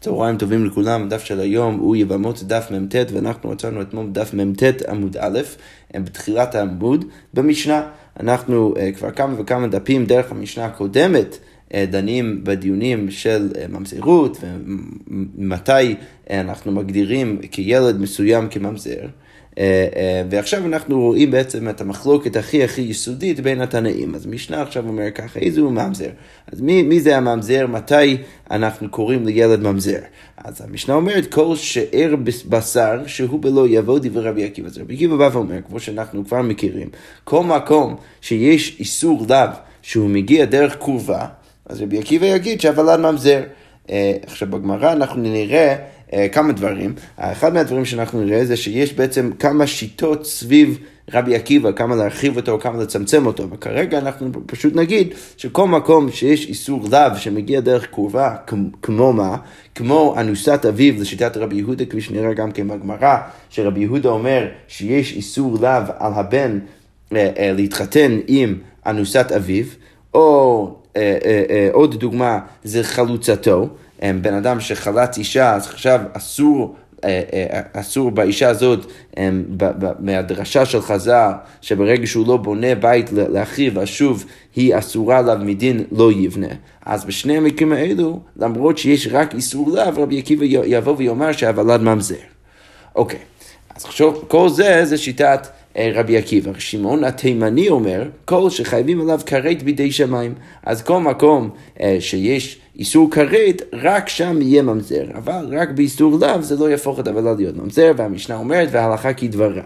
צהריים טובים לכולם, הדף של היום הוא יבמות דף מ"ט ואנחנו מצאנו אתמול דף מ"ט עמוד א', בתחילת העמוד במשנה. אנחנו uh, כבר כמה וכמה דפים דרך המשנה הקודמת uh, דנים בדיונים של uh, ממזרות ומתי אנחנו מגדירים כילד מסוים כממזר. אה, אה, ועכשיו אנחנו רואים בעצם את המחלוקת הכי הכי יסודית בין התנאים. אז משנה עכשיו אומר ככה, איזה הוא ממזר? אז מי, מי זה הממזר? מתי אנחנו קוראים לילד ממזר? אז המשנה אומרת, כל שאר בשר שהוא בלא יבוא דברי רבי עקיבא. רבי עקיבא בא ואומר, כמו שאנחנו כבר מכירים, כל מקום שיש איסור לאו שהוא מגיע דרך קרובה, אז רבי עקיבא יגיד שהוולד ממזר. אה, עכשיו בגמרא אנחנו נראה אה, כמה דברים. אחד מהדברים שאנחנו נראה זה שיש בעצם כמה שיטות סביב רבי עקיבא, כמה להרחיב אותו, כמה לצמצם אותו, וכרגע אנחנו פשוט נגיד שכל מקום שיש איסור לאו שמגיע דרך קרובה, כמו מה? כמו אנוסת אביו לשיטת רבי יהודה, כפי שנראה גם כן בגמרא, שרבי יהודה אומר שיש איסור לאו על הבן אה, אה, להתחתן עם אנוסת אביו, או עוד דוגמה זה חלוצתו. בן אדם שחלץ אישה, אז עכשיו אסור... אה, אה, אסור באישה הזאת, מהדרשה של חז"ל, שברגע שהוא לא בונה בית לאחיו, אז שוב היא אסורה עליו מדין לא יבנה. אז בשני המקרים האלו, למרות שיש רק איסור לאו, רבי עקיבא יבוא ויאמר שהוולד ממזר. אוקיי, אז עכשיו כל זה זה שיטת רבי עקיבא. שמעון התימני אומר, כל שחייבים עליו כרת בידי שמיים. אז כל מקום שיש איסור כרת, רק שם יהיה ממזר, אבל רק באיסור לאו זה לא יהפוך את הוולד להיות ממזר, והמשנה אומרת, וההלכה כדבריו.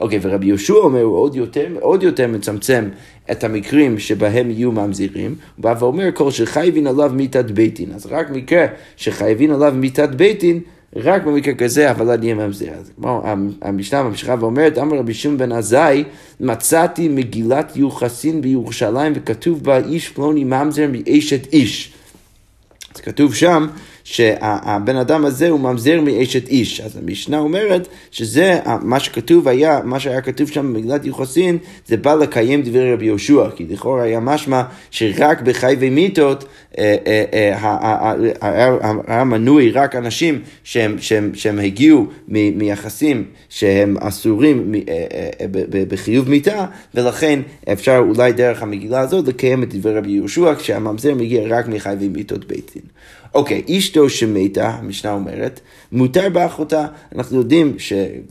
אוקיי, ורבי יהושע אומר, הוא עוד יותר, עוד יותר מצמצם את המקרים שבהם יהיו ממזירים, הוא בא ואומר, כל שחייבין עליו מיתת בית דין. אז רק מקרה שחייבין עליו מיתת בית דין, רק במקרה כזה הוולד יהיה ממזר. אז כמו המשנה ממשיכה ואומרת, אמר רבי שמעון בן עזאי, מצאתי מגילת יוחסין בירושלים וכתוב בה איש פלוני ממזר מאשת איש. אז כתוב שם שהבן אדם הזה הוא ממזר מאשת איש. אז המשנה אומרת שזה מה שכתוב היה, מה שהיה כתוב שם במגילת יוחסין, זה בא לקיים דברי רבי יהושע, כי לכאורה היה משמע שרק בחי ומיתות אה, אה, אה, היה מנוי רק אנשים שהם, שהם, שהם הגיעו מיחסים שהם אסורים בחיוב מיתה, ולכן אפשר אולי דרך המגילה הזאת לקיים את דברי רבי יהושע, כשהממזר מגיע רק מחי ומיתות בית דין. אוקיי, אשתו שמתה, המשנה אומרת, מותר באחותה. אנחנו יודעים,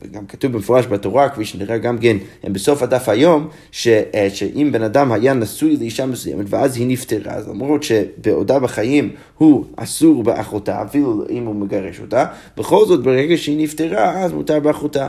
וגם כתוב במפורש בתורה, כפי שנראה גם כן בסוף הדף היום, ש, אה, שאם בן אדם היה נשוי לאישה מסוימת ואז היא נפטרה, אז למרות שבעודה בחיים הוא אסור באחותה, אפילו אם הוא מגרש אותה, בכל זאת ברגע שהיא נפטרה, אז מותר באחותה.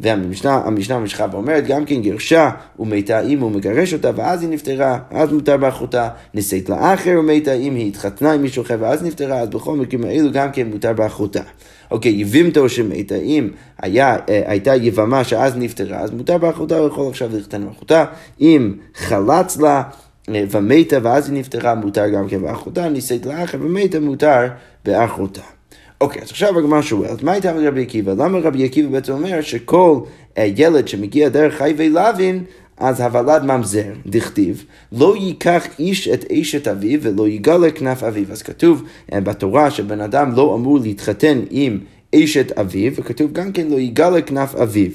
והמשנה המשנה ממשיכה ואומרת, גם כן גירשה ומתה אם הוא מגרש אותה ואז היא נפטרה, אז מותר באחותה, נישאת לאחר ומתה אם היא התחתנה עם מישהו אחר ואז נפטרה, אז בכל מקרים האלו גם כן מותר באחותה. אוקיי, יבימתו שמתה, אם היה, אה, הייתה יבמה שאז נפטרה, אז מותר באחותה, הוא יכול עכשיו להתחתן באחותה. אם חלץ לה אה, ומתה ואז היא נפטרה, מותר גם כן באחותה, נישאת לאחר ומתה, מותר באחותה. אוקיי, אז עכשיו הגמרא שואלת, מה הייתה רבי עקיבא? למה רבי עקיבא בעצם אומר שכל uh, ילד שמגיע דרך חייבי לוין, אז הוולד ממזר, דכתיב, לא ייקח איש את אשת אביו ולא יגלה כנף אביו. אז כתוב uh, בתורה שבן אדם לא אמור להתחתן עם אשת אביו, וכתוב גם כן לא יגלה כנף אביו.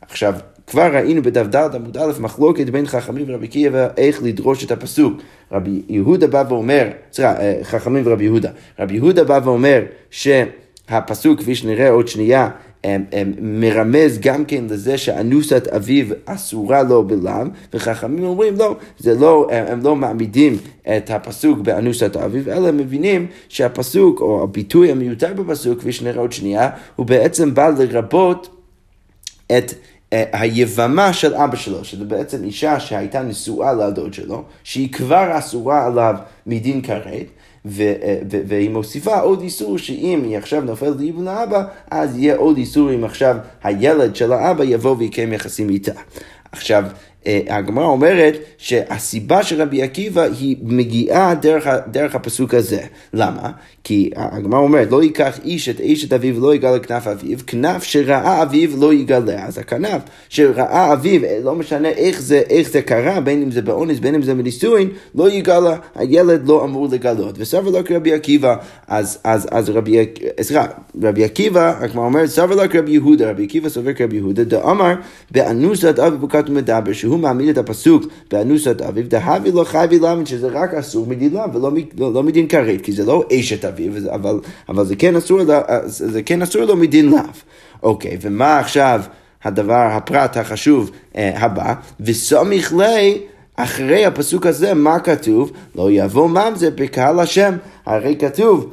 עכשיו, כבר ראינו בדף ד' עמוד א' מחלוקת בין חכמים ורבי עקיבא איך לדרוש את הפסוק. רבי יהודה בא ואומר, סליחה, אה, חכמים ורבי יהודה, רבי יהודה בא ואומר שהפסוק, כפי שנראה עוד שנייה, מרמז גם כן לזה שאנוסת אביו אסורה לו בלאו, וחכמים אומרים לא, זה לא, הם לא מעמידים את הפסוק באנוסת אביו, אלא מבינים שהפסוק, או הביטוי המיותר בפסוק, כפי שנראה עוד שנייה, הוא בעצם בא לרבות את היבמה של אבא שלו, שזו בעצם אישה שהייתה נשואה לדוד שלו, שהיא כבר אסורה עליו מדין כרת, אה, והיא מוסיפה עוד איסור שאם היא עכשיו נופלת לאיבון האבא, אז יהיה עוד איסור אם עכשיו הילד של האבא יבוא ויקיים יחסים איתה. עכשיו, אה, הגמרא אומרת שהסיבה של רבי עקיבא היא מגיעה דרך, דרך הפסוק הזה. למה? כי הגמרא אומרת, לא ייקח איש את אשת אביו ולא יגלה כנף אביו, כנף שראה אביו לא יגלה. אז הכנף שראה אביו, לא משנה איך זה, איך זה קרה, בין אם זה באונס, בין אם זה בנישואין, לא יגלה, הילד לא אמור לגלות. וסבר לו כרבי עקיבא, אז, אז, אז רבי, סליחה, רבי עקיבא, הגמרא אומרת, סבר לו כרבי יהודה, רבי עקיבא סובר כרבי יהודה, דאמר, באנוסת אביו בוקת מדבר, שהוא מעמיד את הפסוק באנוסת אביו, דהבי לא חייבי למד, שזה רק אסור מדין לאו ולא לא, לא מדין כרת, כי זה לא אשת אביו, אבל, אבל זה, כן אסור, זה כן אסור לו מדין לאו. אוקיי, ומה עכשיו הדבר, הפרט החשוב אה, הבא? וסמיך לי אחרי הפסוק הזה, מה כתוב? לא יבוא ממזר בקהל השם. הרי כתוב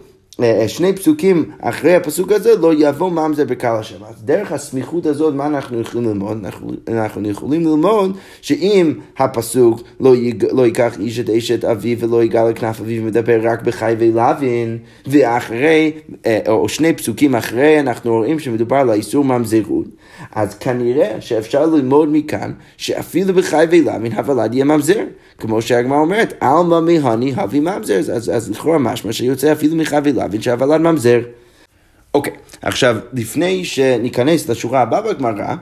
שני פסוקים אחרי הפסוק הזה, לא יבוא ממזר בקהל השם. אז דרך הסמיכות הזאת, מה אנחנו יכולים ללמוד? אנחנו, אנחנו יכולים ללמוד שאם הפסוק לא, יג, לא ייקח איש את אשת אביו ולא יגע לכנף אביו ומדבר רק בחי ולוין, ואחרי, אה, או שני פסוקים אחרי, אנחנו רואים שמדובר על האיסור ממזרות. אז כנראה שאפשר ללמוד מכאן שאפילו בחי ולוין הוולד יהיה ממזר. כמו שהגמרא אומרת, עלמא מהני הבי ממזר, אז, אז לכאורה משמע שיוצא אפילו מחי ולוין שהוולד ממזר. אוקיי, עכשיו, לפני שניכנס לשורה הבאה בגמרא,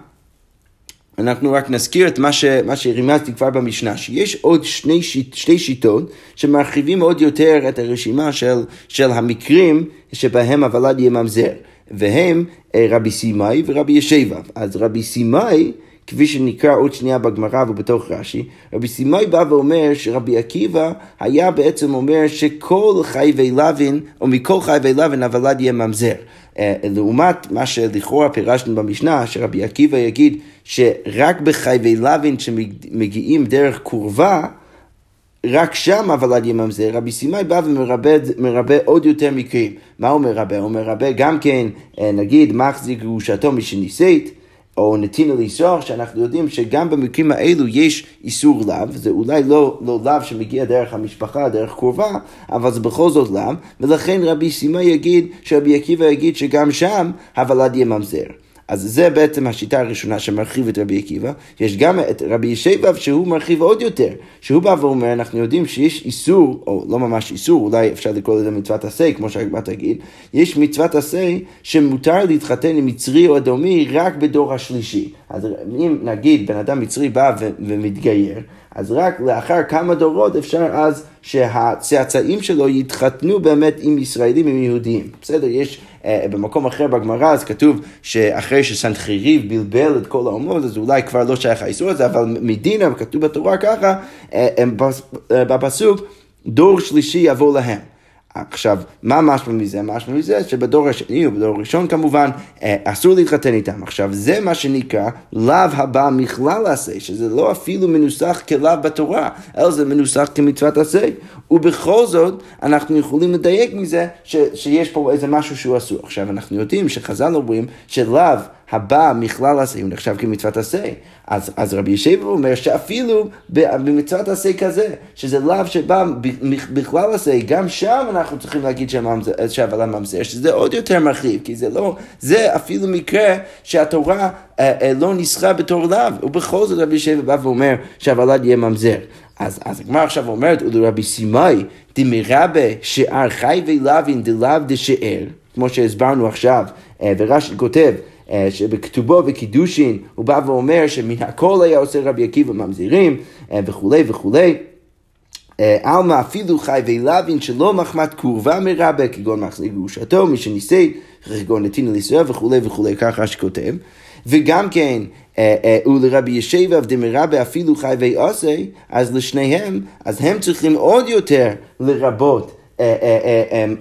אנחנו רק נזכיר את מה, ש, מה שרימזתי כבר במשנה, שיש עוד שני, שתי שיטות שמרחיבים עוד יותר את הרשימה של, של המקרים שבהם הוולד יהיה ממזר. והם אה, רבי סימאי ורבי ישבב. אז רבי סימאי, כפי שנקרא עוד שנייה בגמרא ובתוך רש"י, רבי סימאי בא ואומר שרבי עקיבא היה בעצם אומר שכל חייבי לוין, או מכל חייבי לוין הוולד יהיה ממזר. אה, לעומת מה שלכאורה פירשנו במשנה, שרבי עקיבא יגיד שרק בחייבי לוין שמגיעים דרך קורבה, רק שם הוולד יממזר, רבי סימאי בא ומרבה עוד יותר מקרים. מה הוא מרבה? הוא מרבה גם כן, אה, נגיד, מחזיק גרושתו משניסית, או נתינה ליסוח, שאנחנו יודעים שגם במקרים האלו יש איסור לאו, זה אולי לא, לא לאו שמגיע דרך המשפחה, דרך קרובה, אבל זה בכל זאת לאו, ולכן רבי סימאי יגיד, שרבי עקיבא יגיד שגם שם הוולד יממזר. אז זה בעצם השיטה הראשונה שמרחיב את רבי עקיבא. יש גם את רבי ישבב שהוא מרחיב עוד יותר, שהוא בא ואומר, אנחנו יודעים שיש איסור, או לא ממש איסור, אולי אפשר לקרוא לזה מצוות עשה, כמו שהגמרא תגיד, יש מצוות עשה שמותר להתחתן עם מצרי או אדומי רק בדור השלישי. אז אם נגיד בן אדם מצרי בא ו- ומתגייר, אז רק לאחר כמה דורות אפשר אז שהצאצאים שלו יתחתנו באמת עם ישראלים, עם יהודים. בסדר, יש אה, במקום אחר בגמרא, אז כתוב שאחרי שסנחריב בלבל את כל האומות, אז אולי כבר לא שייך האיסור הזה, אבל מדינה, כתוב בתורה ככה, אה, אה, בפסוק, דור שלישי יבוא להם. עכשיו, מה משמע מזה? משמע מזה שבדור השני ובדור הראשון כמובן אה, אסור להתחתן איתם. עכשיו, זה מה שנקרא לאו הבא מכלל עשה, שזה לא אפילו מנוסח כלאו בתורה, אלא זה מנוסח כמצוות עשה. ובכל זאת, אנחנו יכולים לדייק מזה ש, שיש פה איזה משהו שהוא אסור. עכשיו, אנחנו יודעים שחז"ל אומרים שלאו הבא מכלל עשה הוא נחשב כמצוות עשה. אז, אז רבי ישב אומר שאפילו במצוות עשה כזה, שזה לאו שבא בכלל עשה, גם שם אנחנו צריכים להגיד שהבעלה ממזר, שזה עוד יותר מרחיב, כי זה לא, זה אפילו מקרה שהתורה אה, אה, לא ניסחה בתור לאו, ובכל זאת רבי ישב בא ואומר שהוולד יהיה ממזר. אז, אז הגמרא עכשיו אומרת, ולרבי סימאי, דמרבה שאר חי ולאווין דלאו דשאר, כמו שהסברנו עכשיו, אה, ורש"י כותב, שבכתובו וקידושין הוא בא ואומר שמן הכל היה עושה רבי עקיבא ממזירים אה, וכולי וכולי. אה, עלמא אפילו חי ולהבין שלא מחמת קורבה מרבה, כגון מחזיק גרושתו, מי שניסה, כגון נתינה לישראל וכולי וכולי, ככה שכותב. וגם כן, ולרבי ישבב דמרבה אפילו חי ועושה, אז לשניהם, אז הם צריכים עוד יותר לרבות אה, אה, אה,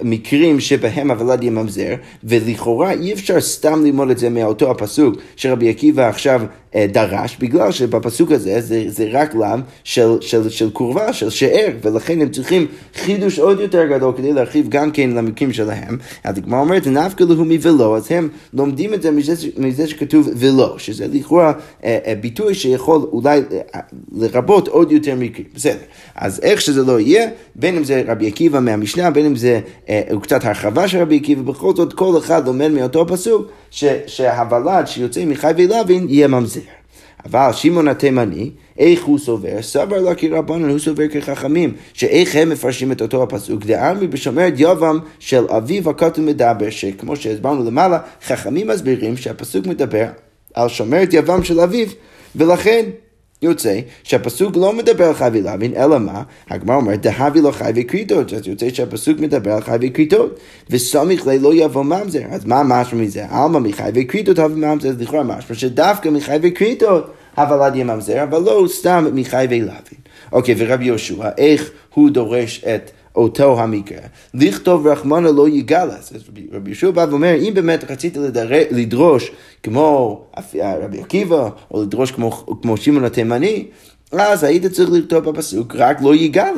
מקרים שבהם הוולד יממזר, ולכאורה אי אפשר סתם ללמוד את זה מאותו הפסוק שרבי עקיבא עכשיו אה, דרש, בגלל שבפסוק הזה זה, זה רק לם של, של, של קורבה, של שאר, ולכן הם צריכים חידוש עוד יותר גדול כדי להרחיב גם כן למקרים שלהם. אז הגמרא אומרת, נפקא להו מוולו, אז הם לומדים את זה מזה, מזה שכתוב ולא, שזה לכאורה אה, אה, ביטוי שיכול אולי לרבות עוד יותר מקרים. בסדר. אז איך שזה לא יהיה, בין אם זה רבי עקיבא מהמשנה, בין אם זה הוא קצת הרחבה של רבי עקיבא, בכל זאת כל אחד לומד מאותו פסוק. שהוולד שיוצא מחי ולוין יהיה ממזר. אבל שמעון התימני, איך הוא סובר? סבר לה כרבנן, הוא סובר כחכמים, שאיך הם מפרשים את אותו הפסוק, דאמרי בשומרת יובם של אביו הכתוב מדבר, שכמו שהסברנו למעלה, חכמים מסבירים שהפסוק מדבר על שומרת יבם של אביו, ולכן יוצא שהפסוק לא מדבר על חי ולהבין, אלא מה? הגמרא אומרת, דהבי לא חי וכריתות, אז יוצא שהפסוק מדבר על חי וכריתות, וסמיך לי לא יבוא ממזר, אז מה משהו מזה? עלמא מחי וכריתות הווה ממזר, אז לכאורה משהו שדווקא מחי וכריתות הוולד יממזר, אבל לא סתם מחי ולהבין. אוקיי, ורבי יהושע, איך הוא דורש את אותו המקרה. לכתוב רחמנה לא יגאל. אז רבי יהושע בא ואומר, אם באמת רצית לדרוש כמו רבי עקיבא, או לדרוש כמו, שמעון התימני, אז היית צריך לכתוב בפסוק רק לא יגאל.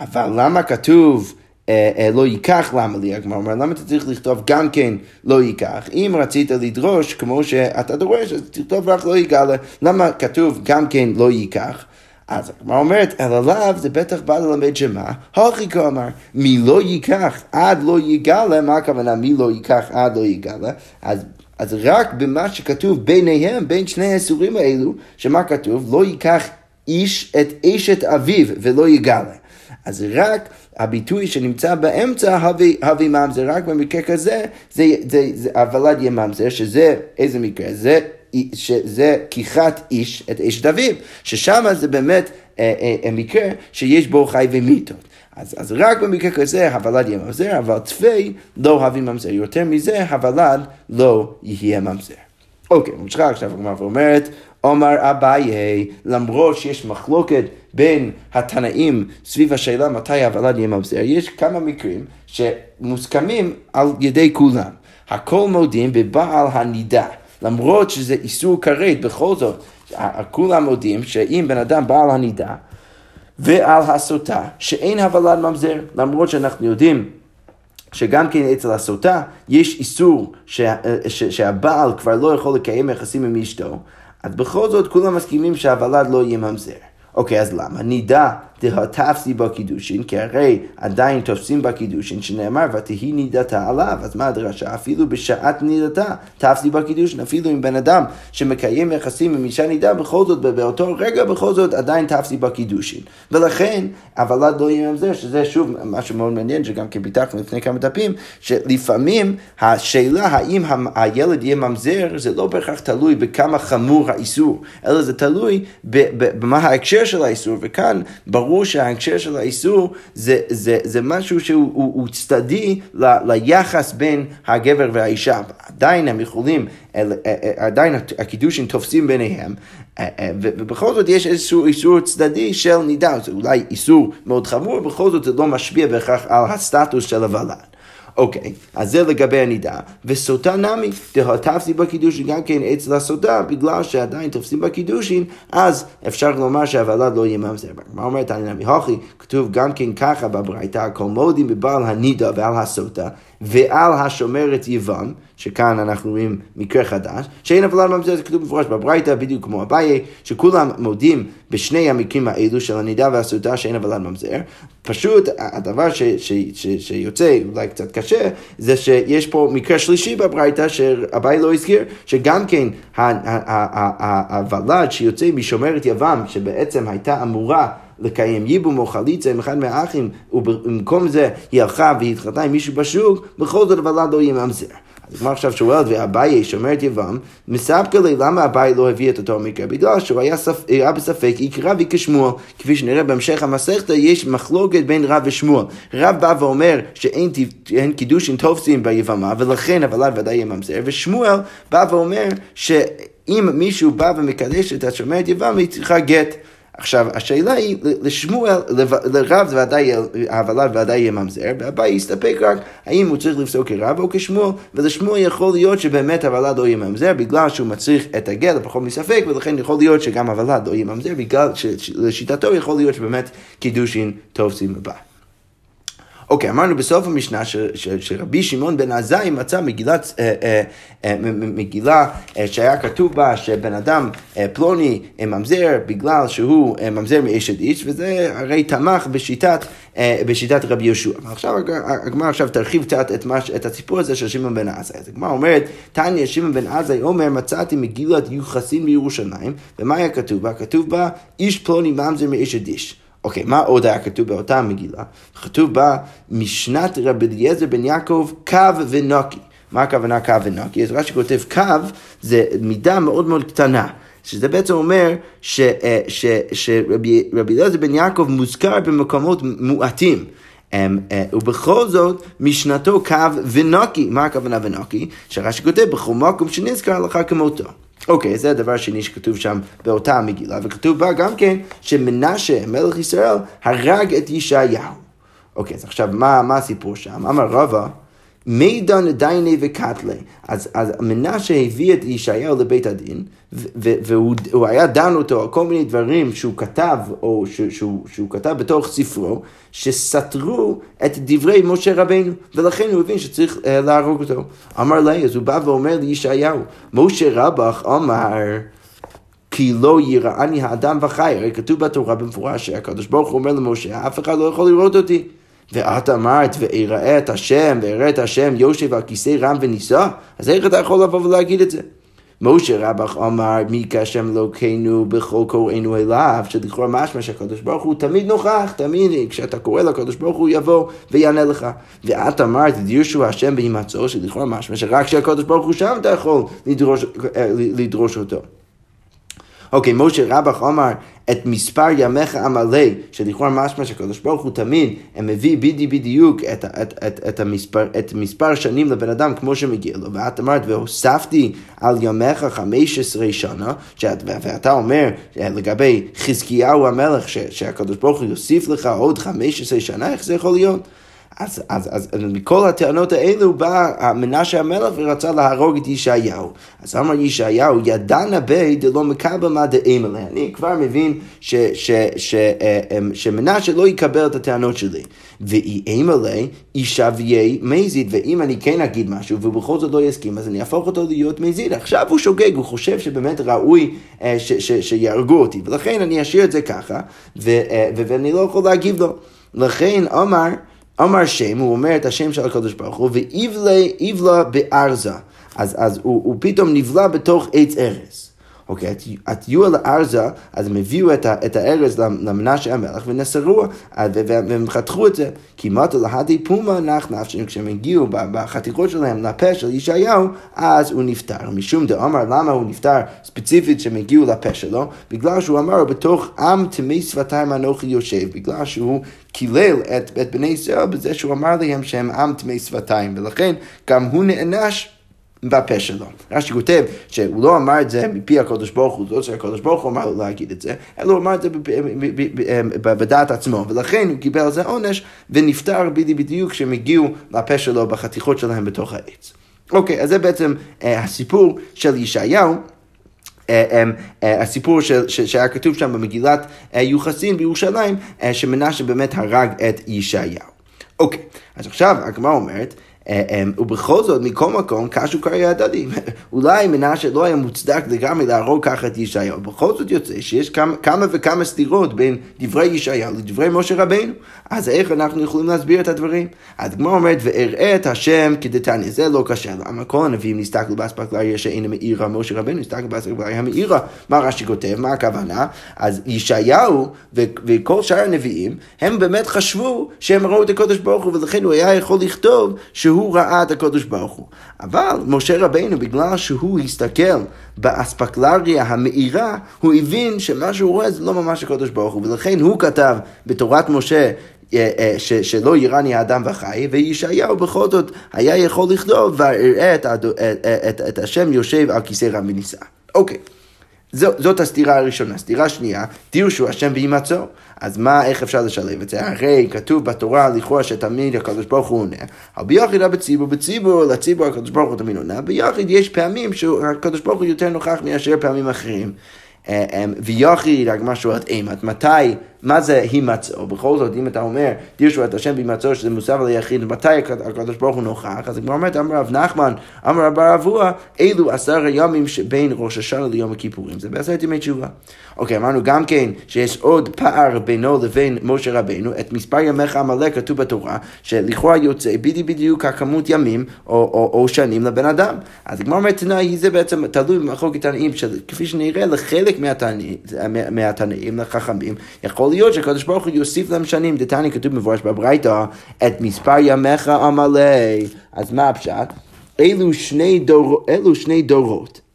אבל למה כתוב אה, אה, לא ייקח למה לי, הגמרא אומר, למה אתה צריך לכתוב גם כן לא ייקח? אם רצית לדרוש כמו שאתה דורש, אז תכתוב רק לא יגאל. למה כתוב גם כן לא ייקח? אז הגמרא אומרת, אלא לאו זה בטח בא ללמד שמה? הכי כאמר, מי לא ייקח עד לא יגאלה, מה הכוונה מי לא ייקח עד לא יגאלה? אז אז רק במה שכתוב ביניהם, בין שני האיסורים האלו, שמה כתוב? לא ייקח איש את אשת אביו ולא יגאלה. אז רק הביטוי שנמצא באמצע, הווי ממזר, רק במקרה כזה, זה, זה, זה הוולד יהיה ממזר, שזה איזה מקרה? זה שזה כיחת איש את אשת אביו, ששם זה באמת אה, אה, אה, מקרה שיש בו חי ומיתות. אז, אז רק במקרה כזה הוולד יהיה ממזר, אבל תפי לא אוהבים ממזר. יותר מזה, הוולד לא יהיה ממזר. אוקיי, ממשיכה עכשיו הגמרא ואומרת, עומר אביי, למרות שיש מחלוקת בין התנאים סביב השאלה מתי הוולד יהיה ממזר, יש כמה מקרים שמוסכמים על ידי כולם. הכל מודים בבעל הנידה. למרות שזה איסור כרת, בכל זאת, כולם מודים שאם בן אדם בעל הנידה ועל הסוטה, שאין הוולד ממזר, למרות שאנחנו יודעים שגם כן אצל הסוטה יש איסור שה, ש, שהבעל כבר לא יכול לקיים יחסים עם אשתו, אז בכל זאת כולם מסכימים שהוולד לא יהיה ממזר. אוקיי, אז למה? נידה דהתפסי בקידושין, כי הרי עדיין תופסים בקידושין, שנאמר, ותהי נידתה עליו, אז מה הדרשה? אפילו בשעת נידתה, תפסי בקידושין, אפילו עם בן אדם שמקיים יחסים עם אישה נידה, בכל זאת, באותו רגע, בכל זאת, עדיין תפסי בקידושין. ולכן, הוולד לא יהיה ממזר, שזה שוב משהו מאוד מעניין, שגם כן פיתחנו לפני כמה דפים, שלפעמים השאלה האם הילד יהיה ממזר, זה לא בהכרח תלוי בכמה חמור האיסור, אלא זה תלוי במה ההקשר של האיסור, וכאן ברור שההקשר של האיסור זה, זה, זה משהו שהוא הוא, הוא צדדי ל, ליחס בין הגבר והאישה. עדיין הם יכולים, עדיין הקידושים תופסים ביניהם, ובכל זאת יש איזשהו איסור צדדי של נידה, זה אולי איסור מאוד חמור, בכל זאת זה לא משפיע בהכרח על הסטטוס של הוולד. אוקיי, אז זה לגבי הנידה. וסוטה נמי, תפסי בקידושין גם כן אצל הסוטה, בגלל שעדיין תופסים בקידושין, אז אפשר לומר שהוולד לא יהיה ממזר. מה תניא נמי הכי? כתוב גם כן ככה בברייתא, הכל מודים בבעל הנידה ועל הסוטה, ועל השומרת יבם, שכאן אנחנו רואים מקרה חדש, שאין הוולד ממזר, זה כתוב מפורש בברייתא, בדיוק כמו אביי, שכולם מודים בשני המקרים האלו של הנידה והסוטה שאין הוולד ממזר. פשוט הדבר ש, ש, ש, שיוצא אולי קצת קשה, זה שיש פה מקרה שלישי בברייתא שאביי לא הזכיר, שגם כן הוולד שיוצא משומרת יבם, שבעצם הייתה אמורה לקיים ייבום או חליצה עם אחד מהאחים, ובמקום זה היא הלכה והתחתנה עם מישהו בשוק, בכל זאת הוולד לא יהיה ממזר. אז כמו עכשיו שואלת, ואביי שומר את יבם, מספקא לי למה אביי לא הביא את אותו מקרה? בגלל שהוא היה, ספ... היה בספק יקרא וכשמואל. כפי שנראה בהמשך המסכתא, יש מחלוקת בין רב ושמואל. רב בא ואומר שאין קידושין תופסים ביבמה, ולכן הוולד ודאי יהיה ממזר, ושמואל בא ואומר שאם מישהו בא ומקדש את השומרת יבם, היא צריכה גט. עכשיו, השאלה היא, לשמואל, לרב זה ודאי, הוולד ודאי יהיה ממזר, והבא יסתפק רק האם הוא צריך לפסוק כרב או כשמואל, ולשמואל יכול להיות שבאמת הוולד לא יהיה ממזר, בגלל שהוא מצריך את הגל, פחות מספק, ולכן יכול להיות שגם הוולד לא יהיה ממזר, בגלל שלשיטתו יכול להיות שבאמת קידושין תופסים הבא. אוקיי, אמרנו בסוף המשנה שרבי שמעון בן עזאי מצא מגילת, אה, אה, אה, מגילה אה, שהיה כתוב בה שבן אדם אה, פלוני אה, ממזר בגלל שהוא אה, ממזר מאשת איש, וזה הרי תמך בשיטת, אה, בשיטת רבי יהושע. עכשיו הגמרא עכשיו תרחיב קצת את, מש, את הסיפור הזה של שמעון בן עזאי. אז הגמרא אומרת, תניא שמעון בן עזאי אומר, מצאתי מגילת יוחסין בירושלים, ומה היה כתוב בה? כתוב בה, איש פלוני ממזר מאשת איש. אוקיי, מה עוד היה כתוב באותה מגילה? כתוב בה משנת רבי אליעזר בן יעקב קו ונוקי. מה הכוונה קו ונוקי? אז רש"י כותב קו זה מידה מאוד מאוד קטנה. שזה בעצם אומר אה, שרבי אליעזר בן יעקב מוזכר במקומות מועטים. אמ, אה, ובכל זאת, משנתו קו ונוקי. מה הכוונה ונוקי? שרש"י כותב, בכל מקום שנזכר לך כמותו. אוקיי, זה הדבר השני שכתוב שם באותה המגילה, וכתוב בה גם כן שמנשה, מלך ישראל, הרג את ישעיהו. אוקיי, אז עכשיו, מה, מה הסיפור שם? אמר רבא, מידן דייני וקטלי. אז, אז מנשה הביא את ישעיהו לבית הדין, והוא היה דן אותו על כל מיני דברים שהוא כתב, או ש, שהוא, שהוא כתב בתוך ספרו, שסתרו את דברי משה רבנו, ולכן הוא הבין שצריך uh, להרוג אותו. אמר לי, אז הוא בא ואומר לישעיהו, משה רבך אמר, כי לא יראני האדם וחי, הרי כתוב בתורה במפורש שהקדוש ברוך הוא אומר למשה, אף אחד לא יכול לראות אותי. ואת אמרת, ואראה את השם, ואראה את השם יושב על כיסא רם ונישא, אז איך אתה יכול לבוא ולהגיד את זה? משה רבך אמר, מי כשם אלוקינו בכל קוראינו אליו, שלכאורה משמע שהקדוש ברוך הוא תמיד נוכח, תמיד כשאתה קורא לקדוש ברוך הוא יבוא ויענה לך. ואת אמרת, דירשו השם בהימצאו, שלכאורה משמע שרק כשהקדוש ברוך הוא שם אתה יכול לדרוש, אה, לדרוש אותו. אוקיי, משה רבך אמר את מספר ימיך המלא, שלכאורה משמע שהקדוש ברוך הוא תמיד מביא בדי בדיוק את, את, את, את, המספר, את מספר שנים לבן אדם כמו שמגיע לו, ואת אמרת והוספתי על ימיך 15 שנה, שאת, ואתה אומר לגבי חזקיהו המלך שהקדוש ברוך הוא יוסיף לך עוד 15 שנה, איך זה יכול להיות? אז, אז, אז, אז מכל הטענות האלו בא מנשה המלך ורצה להרוג את ישעיהו. אז אמר ישעיהו, ידענה בי דלא מקבל מה דאים עליה. אני כבר מבין ש, ש, ש, אה, אמ, שמנשה לא יקבל את הטענות שלי. ואיים עלי ישביה מזיד, ואם אני כן אגיד משהו ובכל זאת לא יסכים, אז אני אהפוך אותו להיות מזיד. עכשיו הוא שוגג, הוא חושב שבאמת ראוי אה, ש, ש, שיהרגו אותי, ולכן אני אשאיר את זה ככה, ו, אה, ו, ואני לא יכול להגיב לו. לכן אמר, אמר שם, הוא אומר את השם של הקדוש ברוך הוא, ואיבלה בארזה. אז, אז הוא, הוא פתאום נבלע בתוך עץ ארז. אוקיי, את יואל ארזה, אז הם הביאו את, את הארז למנשה המלך ונסרו, והם חתכו את זה. כי מטה להדי פומה נח נפשם, כשהם הגיעו בחתיכות שלהם לפה של ישעיהו, אז הוא נפטר. משום דאמר למה הוא נפטר ספציפית שהם הגיעו לפה שלו? בגלל שהוא אמר בתוך עם תמי שפתיים אנוכי יושב, בגלל שהוא קילל את, את בני ישראל בזה שהוא אמר להם שהם עם תמי שפתיים, ולכן גם הוא נענש בפה שלו. רש"י כותב שהוא לא אמר את זה מפי הקדוש ברוך הוא, זאת שהקדוש ברוך הוא אמר לו להגיד את זה, אלא הוא אמר את זה בדעת עצמו, ולכן הוא קיבל על זה עונש ונפטר בדיוק כשהם הגיעו לפה שלו בחתיכות שלהם בתוך העץ. אוקיי, אז זה בעצם אה, הסיפור של ישעיהו. אה, אה, הסיפור שהיה כתוב שם במגילת יוחסין בירושלים, שמנשה באמת הרג את ישעיהו. אוקיי, אז עכשיו הגמרא אומרת, ובכל זאת, מכל מקום, קשו קרעי הדדים. אולי מנשה לא היה מוצדק לגמרי להרוג ככה את ישעיהו. בכל זאת יוצא שיש כמה, כמה וכמה סתירות בין דברי ישעיהו לדברי משה רבינו. אז איך אנחנו יכולים להסביר את הדברים? הדגמר אומרת, ואראה את השם כדתניא. זה לא קשה. למה כל הנביאים נסתכלו באספקלריה שאין מאירה, משה רבינו נסתכל באספקלריה המאירה. מה רש"י כותב? מה הכוונה? אז ישעיהו וכל שאר הנביאים, הם באמת חשבו שהם ראו את הקודש ברוך הוא, ולכן הוא היה יכול לכתוב שהוא שהוא ראה את הקודש ברוך הוא. אבל משה רבינו, בגלל שהוא הסתכל באספקלריה המאירה, הוא הבין שמה שהוא רואה זה לא ממש הקודש ברוך הוא, ולכן הוא כתב בתורת משה אה, אה, ש, שלא יראני האדם וחי, וישעיהו בכל זאת היה יכול לכתוב ואראה את, את, את, את השם יושב על כיסא רם ונישא. אוקיי. זאת הסתירה הראשונה. סתירה שנייה, דירשו השם בהימצאו. אז מה, איך אפשר לשלב את זה? הרי כתוב בתורה לכאורה שתמיד הקדוש ברוך הוא עונה, אבל ביחיד בציבור, בציבור, לציבור הקדוש ברוך הוא תמיד עונה, ביחיד יש פעמים שהקדוש ברוך הוא יותר נוכח מאשר פעמים אחרים. אה, אה, ויחיד, רק משהו את אימת, מתי מה זה הימצאו? בכל זאת, אם אתה אומר, דירשו את השם בהימצאו, שזה מוסף על היחיד, מתי הקדוש ברוך הוא נוכח? אז הגמרא אומרת, אמר רב נחמן, אמר רב אבוה, אלו עשר הימים שבין ראש השנה ליום הכיפורים. זה בעשרת ימי תשובה. אוקיי, אמרנו גם כן שיש עוד פער בינו לבין משה רבנו, את מספר ימיך עמלק כתוב בתורה, שלכאורה יוצא בדיוק בדיוק הכמות ימים או, או, או שנים לבן אדם. אז הגמרא אומרת, תנאי, זה בעצם תלוי במחלוקת תנאים, כפי שנראה לחלק מהתנאים, לחכמים, יכול להיות שהקדוש ברוך הוא יוסיף להם שנים, דתני כתוב מפורש בברייתא, את מספר ימיך עמלק. אז מה הפשט? אלו שני, דור, אלו שני דורות.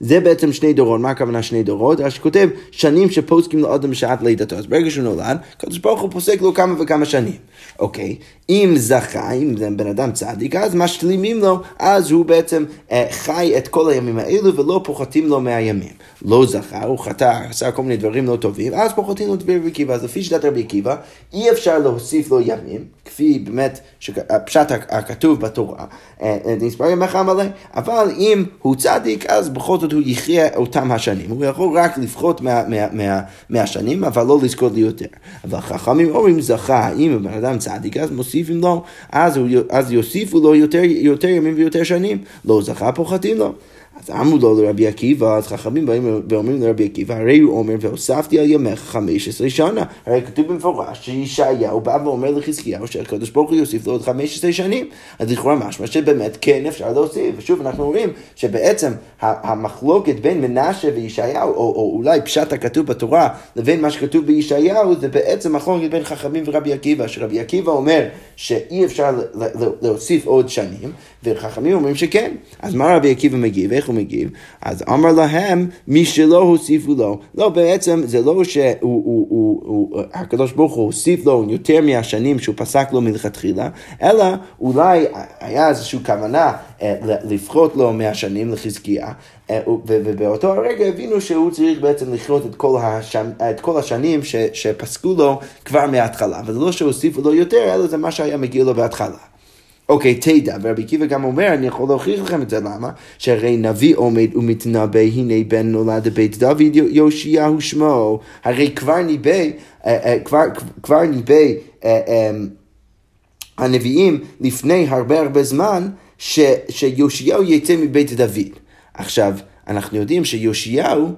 זה בעצם שני דורות, מה הכוונה שני דורות? אז שכותב שנים שפוסקים לאדם בשעת לידתו. אז ברגע שהוא נולד, הקדוש ברוך הוא פוסק לו כמה וכמה שנים. אוקיי, אם זכה, אם זה בן אדם צדיק, אז משלימים לו, אז הוא בעצם אה, חי את כל הימים האלו ולא פוחתים לו מהימים. לא זכה, הוא חטא, עשה כל מיני דברים לא טובים, אז פוחתים לו דברי רבי עקיבא. אז לפי שיטת רבי עקיבא, אי אפשר להוסיף לו ימים, כפי באמת הפשט הכתוב בתורה, אה, אה, נספר ימיך מלא, אבל אם הוא צדיק, אז בכל זאת הוא יחיה אותם השנים. הוא יכול רק לפחות מה, מה, מה, מהשנים, אבל לא לזכות לי יותר. אבל חכמים אומרים זכה, אם הבן אדם צדיק, אז מוסיפים לו, אז, הוא, אז יוסיפו לו יותר, יותר ימים ויותר שנים. לא זכה, פוחתים לו. אז אמרו לו לרבי עקיבא, אז חכמים באים ואומרים לרבי עקיבא, הרי הוא אומר, והוספתי על ימיך חמש עשרה שנה. הרי כתוב במפורש שישעיהו בא ואומר לחזקיהו שהקדוש ברוך הוא יוסיף לו עוד חמש עשרה שנים. אז לכאורה משמע שבאמת כן אפשר להוסיף. ושוב, אנחנו רואים שבעצם המחלוקת בין מנשה וישעיהו, או, או אולי פשט הכתוב בתורה, לבין מה שכתוב בישעיהו, זה בעצם מחלוקת בין חכמים ורבי עקיבא, שרבי עקיבא אומר שאי אפשר להוסיף עוד שנים, וחכמים אומרים שכן. אז מה רבי עקיבא מגיב? איך הוא מגיב? אז אמר להם, מי שלא הוסיפו לו. לא, בעצם זה לא שהקדוש ברוך הוא הוסיף לו יותר מהשנים שהוא פסק לו מלכתחילה, אלא אולי היה איזושהי כוונה אה, לפחות לו מהשנים לחזקיה, אה, ובאותו הרגע הבינו שהוא צריך בעצם לחיות את כל, השנ... את כל השנים ש... שפסקו לו כבר מההתחלה, וזה לא שהוסיפו לו יותר, אלא זה מה שהיה מגיע לו בהתחלה. אוקיי, תדע, ורבי עקיבא גם אומר, אני יכול להוכיח לכם את זה, למה? שהרי נביא עומד ומתנבא, הנה בן נולד בבית דוד יאשיהו שמו, הרי כבר ניבא, אה, אה, כבר, כבר ניבא אה, אמ, הנביאים לפני הרבה הרבה זמן, שיאשיהו יצא מבית דוד. עכשיו, אנחנו יודעים שיאשיהו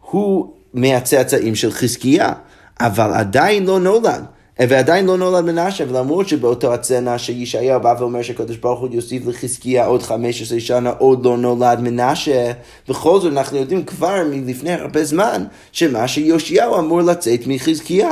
הוא מהצאצאים של חזקיה, אבל עדיין לא נולד. ועדיין לא נולד מנשה, ולמרות שבאותו הצנע שישעיה בא ואומר שהקדוש ברוך הוא יוסיף לחזקיה עוד 15 שנה, עוד לא נולד מנשה, בכל זאת אנחנו יודעים כבר מלפני הרבה זמן, שמה שיאשיהו אמור לצאת מחזקיה.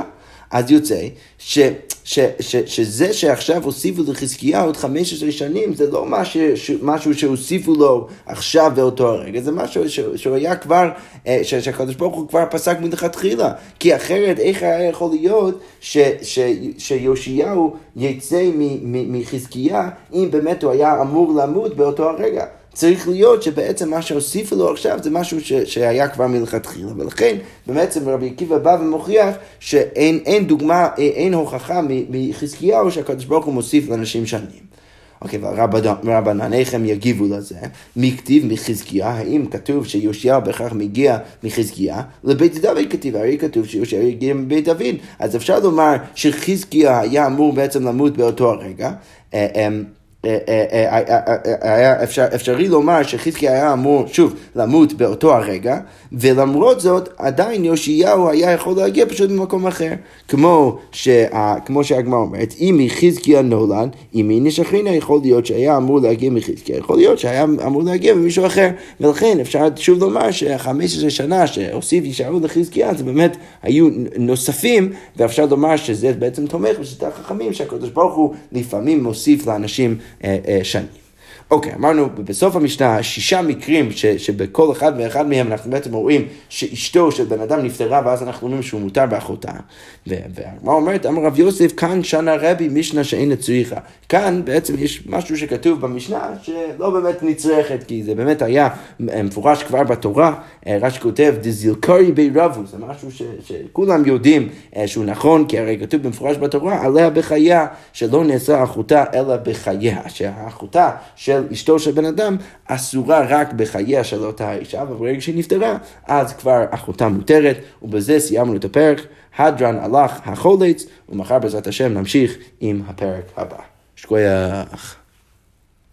אז יוצא ש, ש, ש, שזה שעכשיו הוסיפו לחזקיה עוד 15 שנים, זה לא משהו, משהו שהוסיפו לו עכשיו באותו הרגע, זה משהו ש, שהוא היה כבר, אה, ש, שהקדוש ברוך הוא כבר פסק מלכתחילה. כי אחרת, איך היה יכול להיות ש, ש, שיאשיהו יצא מחזקיה, אם באמת הוא היה אמור למות באותו הרגע? צריך להיות שבעצם מה שהוסיפו לו עכשיו זה משהו ש, שהיה כבר מלכתחילה. ולכן בעצם רבי עקיבא בא ומוכיח שאין אין דוגמה, אין הוכחה מחזקיהו שהקדוש ברוך הוא מוסיף לאנשים שנים. אוקיי, ורבנן, איך הם יגיבו לזה? מי כתיב מחזקיה? האם כתוב שיושיע בהכרח מגיע מחזקיה? לבית דוד כתיב, הרי כתוב שיושיע יגיע מבית דוד. אז אפשר לומר שחזקיה היה אמור בעצם למות באותו הרגע. אה, אה, אה, היה אפשר, אפשרי לומר שחזקי היה אמור, שוב, למות באותו הרגע, ולמרות זאת, עדיין יאשיהו היה יכול להגיע פשוט ממקום אחר. כמו, שה, כמו שהגמרא אומרת, אם מחזקיה נולד, אם היא נשכרינה, יכול להיות שהיה אמור להגיע מחזקיה, יכול להיות שהיה אמור להגיע ממישהו אחר. ולכן אפשר שוב לומר שה-15 שנה שהוסיף ישארו לחזקיה, זה באמת היו נוספים, ואפשר לומר שזה בעצם תומך בשיטת החכמים, שהקדוש ברוך הוא לפעמים מוסיף לאנשים אה, אה, שנים. אוקיי, אמרנו בסוף המשנה שישה מקרים ש, שבכל אחד ואחד מהם אנחנו בעצם רואים שאשתו של בן אדם נפטרה ואז אנחנו אומרים שהוא מותר באחותה. והגמרא אומרת, אמר רב יוסף, כאן שנה רבי משנה שאין צריכה. כאן בעצם יש משהו שכתוב במשנה שלא באמת נצרכת, כי זה באמת היה מפורש כבר בתורה, אה, רש"י כותב, דזילקרי בי רבו, זה משהו ש, שכולם יודעים אה, שהוא נכון, כי הרי כתוב במפורש בתורה, עליה בחייה, שלא נעשה אחותה אלא בחייה, שהאחותה של של אשתו של בן אדם אסורה רק בחייה של אותה האישה, אבל ברגע שהיא נפטרה, אז כבר אחותה מותרת, ובזה סיימנו את הפרק. הדרן הלך החולץ, ומחר בעזרת השם נמשיך עם הפרק הבא. שכוייח.